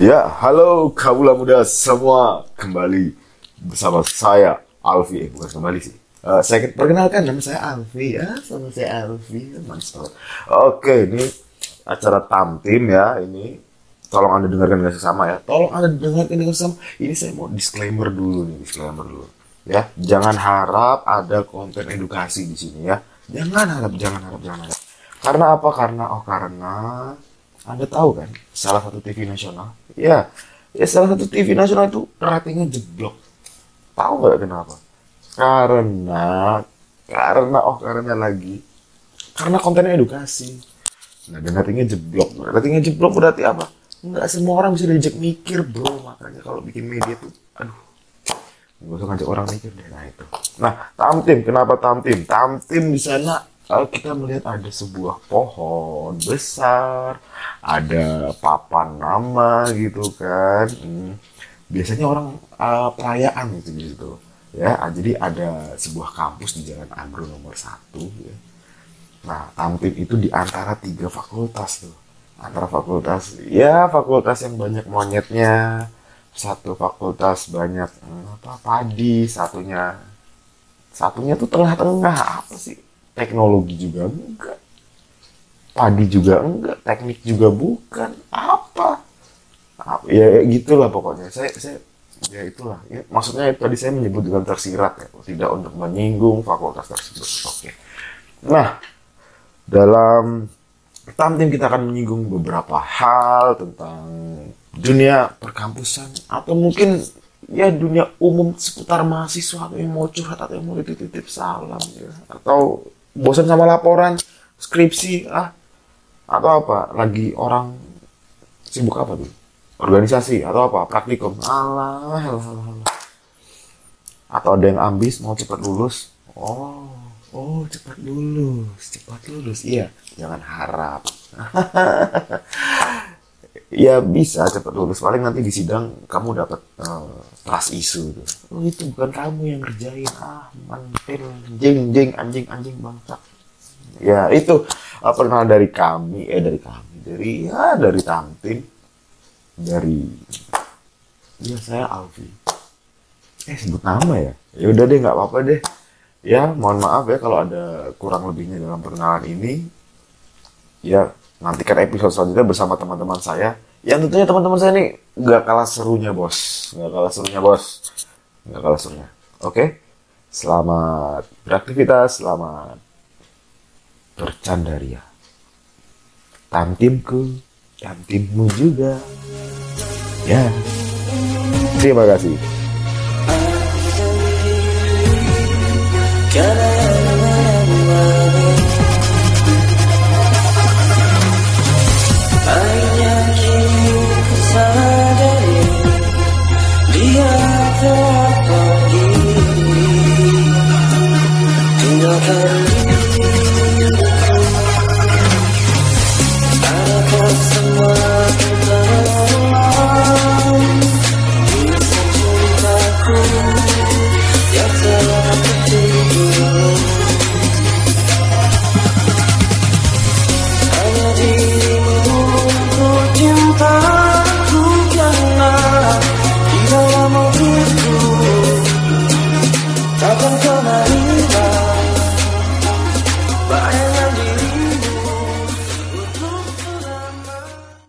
Ya, halo kabula muda semua kembali bersama saya Alfi. Eh, bukan kembali sih. Eh, saya perkenalkan nama saya Alfi ya, sama saya Alfi. Mantap. Oke, ini acara tamtim ya. Ini tolong anda dengarkan dengan sesama ya. Tolong anda dengarkan dengan sesama. Ini saya mau disclaimer dulu nih, disclaimer dulu. Ya, jangan harap ada konten edukasi di sini ya. Jangan harap, jangan harap, jangan harap. Karena apa? Karena oh karena anda tahu kan, salah satu TV nasional, ya, ya salah satu TV nasional itu ratingnya jeblok. Tahu nggak kenapa? Karena, karena oh karena lagi, karena kontennya edukasi. Nah, dan ratingnya jeblok. Ratingnya jeblok berarti apa? Nggak semua orang bisa diajak mikir, bro. Makanya kalau bikin media tuh, aduh, Gak usah ngajak orang mikir deh. Nah itu. Nah, tamtim. Kenapa tamtim? Tamtim di sana kalau kita melihat ada sebuah pohon besar, ada papan nama gitu kan. Hmm. Biasanya orang uh, perayaan gitu di situ. Ya, jadi ada sebuah kampus di Jalan Agro nomor satu. Ya. Nah, tamtim itu di antara tiga fakultas tuh. Antara fakultas, ya fakultas yang banyak monyetnya, satu fakultas banyak apa padi satunya satunya tuh tengah-tengah apa sih teknologi juga enggak. Padi juga enggak. Teknik juga bukan. Apa, apa? Ya gitulah pokoknya. Saya saya ya itulah. Ya, maksudnya tadi saya menyebut dengan tersirat ya. Tidak untuk menyinggung fakultas tersebut. Oke. Nah dalam tamtim kita akan menyinggung beberapa hal tentang dunia perkampusan atau mungkin ya dunia umum seputar mahasiswa atau yang mau curhat atau yang mau titip salam ya. atau bosan sama laporan skripsi ah atau apa? Lagi orang sibuk apa tuh? Organisasi atau apa? Praktikum. Alah, alah, alah. atau ada yang ambis mau cepat lulus. Oh oh cepat lulus cepat lulus. Iya jangan harap ya bisa cepat lulus. Paling nanti di sidang kamu dapat uh, trust isu tuh. Oh, itu bukan kamu yang ngerjain. Ah mantel jeng jeng anjing anjing bangsa ya itu uh, pernah dari kami eh dari kami dari ya dari tamtin. Dari ya saya Alfi. Eh sebut nama ya? Ya udah deh nggak apa-apa deh. Ya mohon maaf ya kalau ada kurang lebihnya dalam perkenalan ini. Ya nantikan episode selanjutnya bersama teman-teman saya. Yang tentunya teman-teman saya ini nggak kalah serunya bos, nggak kalah serunya bos, nggak kalah serunya. Oke, selamat beraktivitas, selamat bercandaria. Tamtimku, tamtimmu juga. Ya, terima kasih. Tomarina